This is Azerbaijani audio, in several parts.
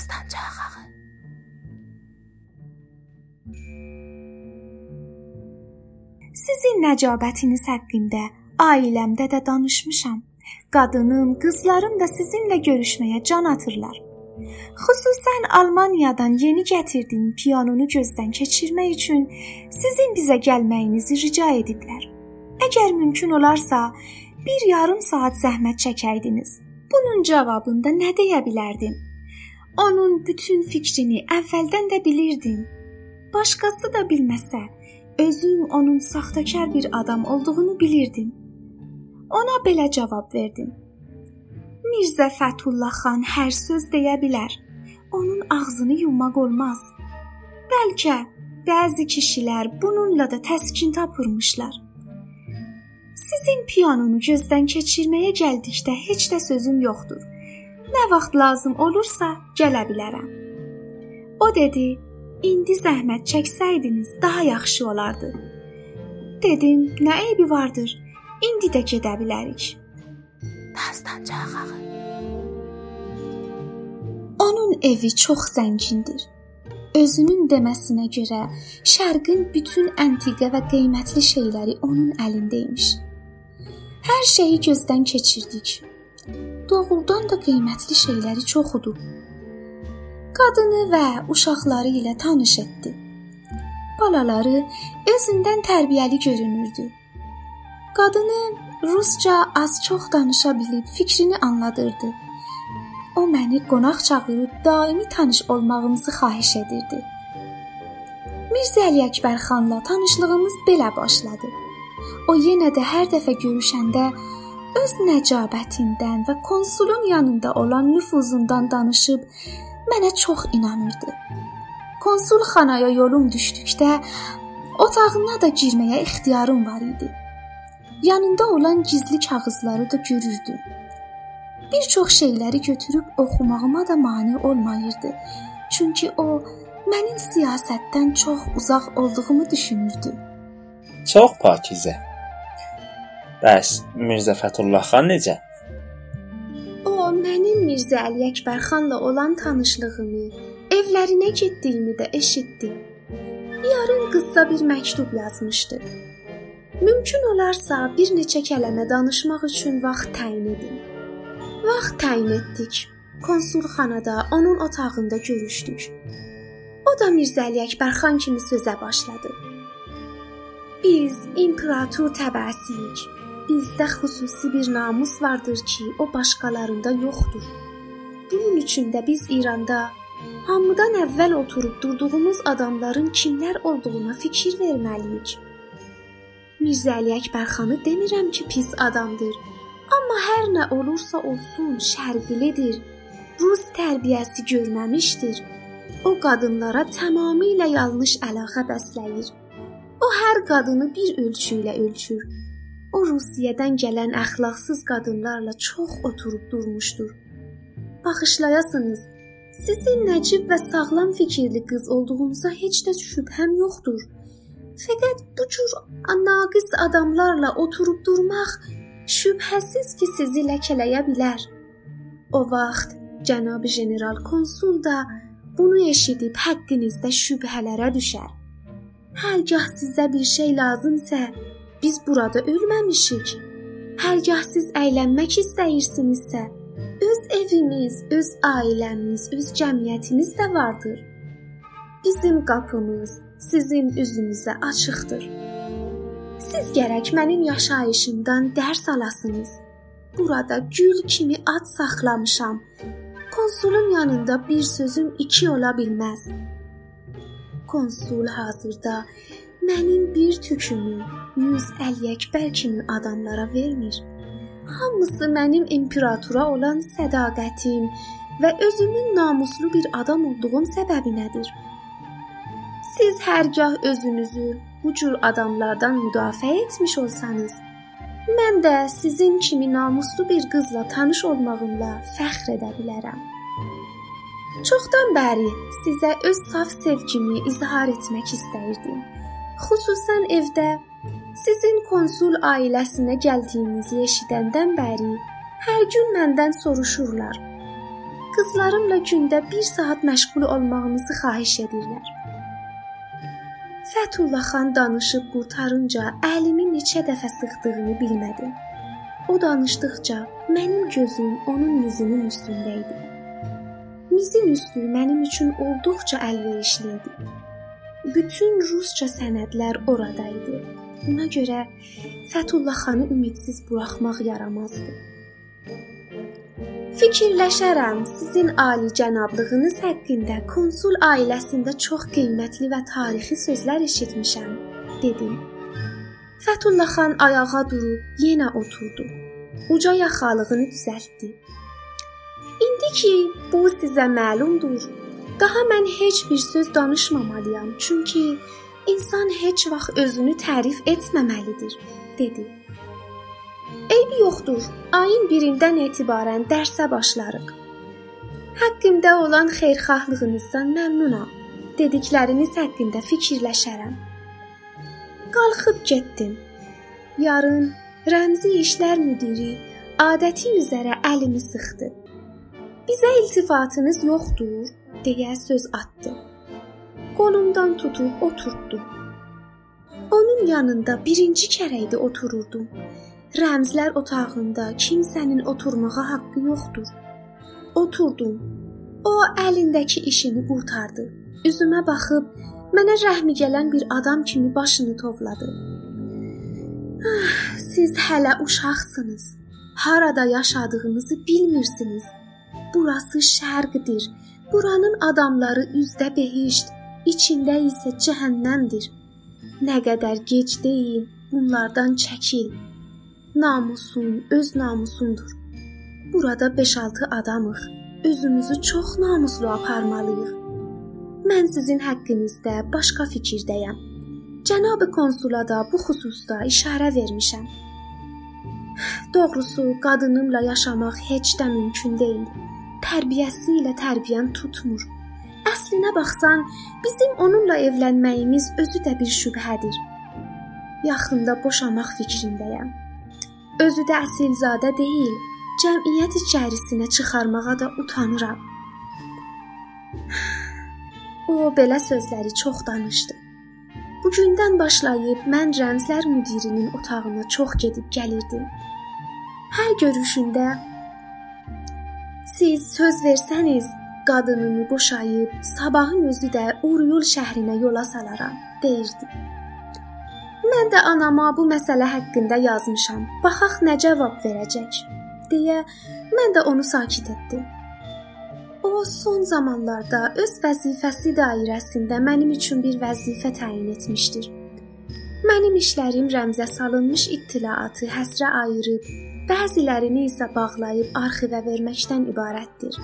Dastancaq ağı. Sizin nəcabətiniz haqqında ailəmdə də danışmışam. Qadınım, qızlarım da sizinlə görüşməyə can atırlar. Xüsusən Almaniyadan yeni gətirdiyim pianonu gözdən keçirmək üçün sizin bizə gəlməyinizi rica ediblər. Əgər mümkün olarsa, bir yarım saat zəhmət çəkəydiniz. Bunun cavabında nə deyə bilərdim? Onun bütün fikrini əvvəldən də bilirdim. Başqası da bilməsə, özüm onun saxtakar bir adam olduğunu bilirdim. Ona belə cavab verdim. Mirzə Fətullah xan hər söz deyə bilər. Onun ağzını yummaq olmaz. Bəlkə bəzi kişilər bununla da təskin tapırmışlar. Sizin pianonu gözdən keçirməyə gəldikdə heç də sözüm yoxdur. Nə vaxt lazım olursa gələ bilərəm. O dedi: "İndi zəhmət çəksəydiniz daha yaxşı olardı." Dedim: "Nə eybi vardır? İndi də gedə bilərik." Dastancaq ağı. Onun evi çox zəngindir. Özünün deməsinə görə Şərqin bütün antiqə və qiymətli şeyləri onun əlində imiş. Hər şeyi gözdən keçirdik. Doğrudan da qiymətli şeyləri çox idi. Qadını və uşaqları ilə tanış etdi. Balaları özündən tərbiyəli görünürdü. Qadını rusca az-çox danışa bilib fikrini anladırdı. O məni qonaq çağırıb daimi tanış olmağımızı xahiş edirdi. Mirzə Əli Əkbər xanla tanışlığımız belə başladı. O yenə də hər dəfə görüşəndə öz nəcabətindən və konsulun yanında olan nüfuzundan danışıb mənə çox inanırdı. Konsul xanaya yolum düşdükdə otağına da girməyə ixtiyarım var idi. Yanında olan gizli kağızları da görürdüm. Bir çox şeyləri götürüb oxumağıma da mane olmayırdı. Çünki o mənim siyasətdən çox uzaq olduğumu düşünürdü. Çox pakizə. Bəs Mirzə Fətullah xan necə? O mənim Mirzə Əli Əkbər xanla olan tanışlığımı, evlərinə getdiyimi də eşitdi. Yarın qısa bir məktub yazmışdı. Mümkün olarsa bir neçə kəlmə danışmaq üçün vaxt təyin edin. Vaxt təyin etdik. Konsulxanada onun otağında görüşdük. O da Mirzə Əli Əkbər xan kimi sözə başladı. Biz imperator təbəəsiyik. Bizdə xüsusi bir namus vardır ki, o başqalarında yoxdur. Bunun üçün də biz İranda hamıdan əvvəl oturub durduğumuz adamların kimlər olduğuna fikir verməliyik. Mirzə Əli Əkbər xanı demirəm ki, pis adamdır. Amma hər nə olursa olsun, şərqlidir. Rus tərbiyəsi görməmişdir. O qadınlara tamamilə yanlış əlaqə bəsləyir. O hər qadını bir ölçü ilə ölçür. O Rusiyədən gələn əxlaqsız qadınlarla çox oturub durmuşdur. Baxışlayasınız. Sizin nəcib və sağlam fikirli qız olduğunuza heç də şübhəm yoxdur. Fəqət bu cür naqis adamlarla oturub durmaq şübhəsiz ki, sizi ləkələyə bilər. O vaxt cənab general konsul da bunu eşidib həqqinizdə şübhələrə düşər. Hərgah sizə bir şey lazımsə, biz burada ölməmişik. Hərgah siz əylənmək istəyirsinizsə, öz evimiz, öz ailəmiz, öz cəmiyyətimiz də vardır. Bizim qapımız sizin üzünüzə açıqdır. Siz gərək mənim yaşayışımdan dərs alasınız. Burada gül kimi ad saxlamışam. Konsulun yanında bir sözüm iki ola bilməz. Konsul hazırda mənim bir tükümü 150 əkbər kimi adamlara vermir. Hamısı mənim imperatora olan sədaqətim və özümün namuslu bir adam olduğum səbəbinədir. Siz hərgah özünüzü bu cür adamlardan müdafiə etmiş olsanız, mən də sizin kimi namuslu bir qızla tanış olmağımla fəxr edə bilərəm. Çoxdan bəri sizə öz saf sevgimi izhar etmək istəyirdim. Xüsusən evdə sizin konsul ailəsinə gəldiyinizi eşidəndən bəri hər gün məndən soruşurlar. Qızlarımla gündə 1 saat məşğul olmağınızı xahiş edirlər. Fətullah xan danışıb qurtarınca əlimi neçə dəfə sıxdığını bilmədim. O danışdıqca mənim gözüm onun mizinin üstündə idi. Mizin üstü mənim üçün olduqca əlverişli idi. Bütün rusca sənədlər orada idi. Buna görə Fətullah xanı ümidsiz buraxmaq yaramazdı. Fikirləşərəm, sizin ali cənablığınız haqqında konsul ailəsində çox qiymətli və tarixi sözlər eşitmişəm, dedim. Fətullah xan ayağa durub yenə oturdu. Uca yaxalığını düzəltdi. İndi ki, bu sizə məlumdur, daha mən heç bir söz danışmamalıyam, çünki insan heç vaxt özünü tərif etməməlidir, dedi. Eybi yoxdur. Ayın 1-dən etibarən dərsə başlarıq. Haqqımda olan xeyirxahlığınızdan məmnunam. Dedikləriniz haqqında fikirləşərəm. Qalxıb getdim. Yarın Rəmzi İşlər müdiri adəti üzrə əlimi sıxdı. Bizə iltifatınız yoxdur, deyə söz atdı. Qolumdan tutub oturtdu. Onun yanında birinci kərə idi otururdum. Rəmzlər otağında kimsənin oturmağa haqqı yoxdur. Oturdum. O əlindəki işini qurtardı. Üzümə baxıb Mənə rəhmi gələn bir adam kimi başını tovladı. Ah, siz hələ uşaqsınız. Harada yaşadığınızı bilmirsiniz. Burası şərqdir. Buranın adamları üzdə behişt, içində isə cəhənnəmdir. Nə qədər gec deyil, bunlardan çəkil. Namusun öz namusundur. Burada 5-6 adamıq. Özümüzü çox namuslu aparmalıyıq. Mən sizin haqqınızda başqa fikirdəyəm. Cənab konsula da bu xüsusda işarə vermişəm. Doğrusu, qadınımla yaşamaq heç də mümkün deyil. Tərbiyəsi ilə tərbiyən tutmur. Əslinə baxsan, bizim onunla evlənməyimiz özü də bir şübhədir. Yaxında boşamaq fikrindəyəm. Özü də əsilzadə deyil, cəmiyyət içərisinə çıxarmağa da utanıram. O belə sözləri çox danışdı. Bu gündən başlayıb mən rəmzlər müdirinin otağına çox gedib gəlirdim. Hər görüşündə siz söz versəniz, qadınımı boşayıb sabahın özü də Uruyul şəhrinə yola salaram, deyirdi. Mən də anama bu məsələ haqqında yazmışam. Baxaq nə cavab verəcək, deyə mən də onu sakit etdim. O son zamanlarda öz vəzifəsi dairəsində mənim üçün bir vəzifə təyin etmişdir. Mənim işlərim rəmzə salınmış ittilaatı həsrə ayırıb, bəzilərini isə bağlayıb arxivə verməkdən ibarətdir.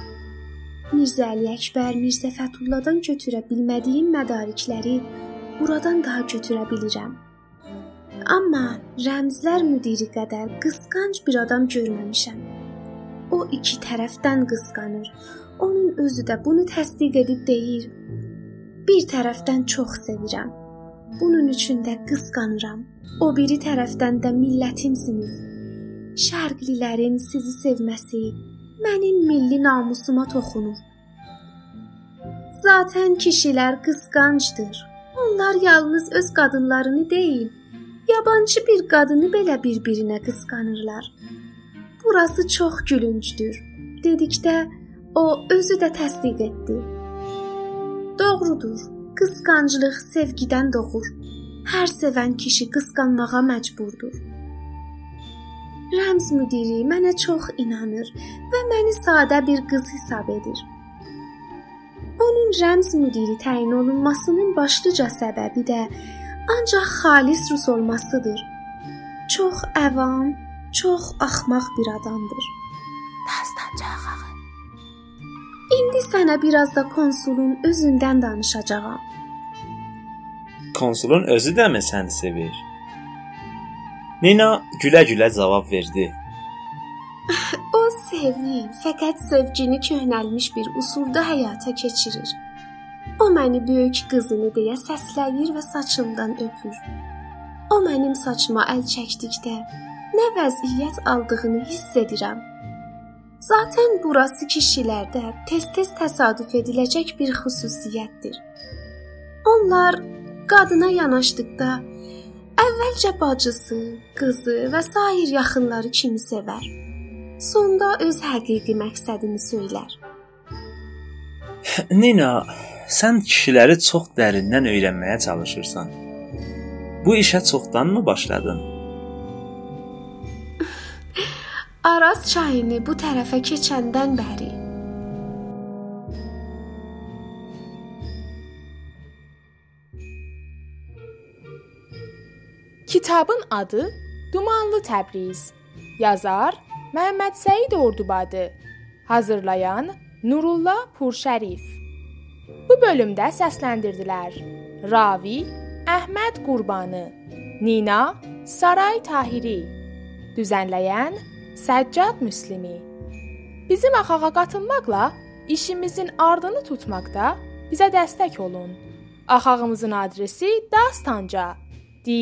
Mirzə Əli Əkbər, Mirzə Fətulladan götürə bilmədiyim mədarikləri buradan daha götürə bilirəm. Amma rəmzlər müdiri qədər qısqanc bir adam görməmişəm. O iki tərəfdən qısqanır. Onun özü də bunu təsdiq edib deyir. Bir tərəfdən çox sevirəm. Bunun üçün də qısqanıram. O biri tərəfdən də millətimsiniz. Şərqlilərin sizi sevməsi mənim milli namusuma toxunur. Zaten kişilər qısqancdır. Onlar yalnız öz qadınlarını deyil, yabancı bir qadını belə bir-birinə qısqanırlar. Burası çox gülüncdür. Dedikdə O özü də təsdiq etdi. Doğrudur. Qısqanclıq sevgidən doğur. Hər sevən kişi qısqanmağa məcburdur. Rəmz müdiri mənə çox inanır və məni sadə bir qız hesab edir. Onun rəmz müdiri təyin olunmasının başlıca səbəbi də ancaq xalis rus olmasıdır. Çox əvam, çox axmaq bir adamdır. Dastancaq İndi sənə biraz da konsulun özündən danışacağam. Konsulun özü də mi səni sevir? Nina gülə-gülə cavab verdi. o sevir, fəqət sevgini köhnəlmiş bir usulda həyata keçirir. O məni böyük qızını deyə səsləyir və saçımdan öpür. O mənim saçıma əl çəkdikdə nə vəziyyət aldığını hiss edirəm. Zaten burası kişilərdə tez-tez təsadüf ediləcək bir xüsusiyyətdir. Onlar qadına yanaşdıqda əvvəlcə bacısı, qızı və sair yaxınları kimi sevər. Sonda öz həqiqi məqsədini söylər. Nina, sən kişiləri çox dərindən öyrənməyə çalışırsan. Bu işə çoxdanmı başladın? Araz çayını bu tərəfə keçəndən bəri Kitabın adı Dumanlı Təbriz. Yazar Məhəmməd Səid Ordubadı. Hazırlayan Nurullah Purşərif. Bu bölümdə səsləndirdilər: Ravi Əhməd Qurbanı, Nina Saray Tahiri, düzənləyən Səccad Müslimi. Bizim axağa qatılmaqla işimizin ardını tutmaqda bizə dəstək olun. Axağımızın adresi Dastanca. D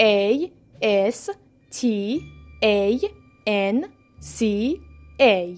A S T A N C A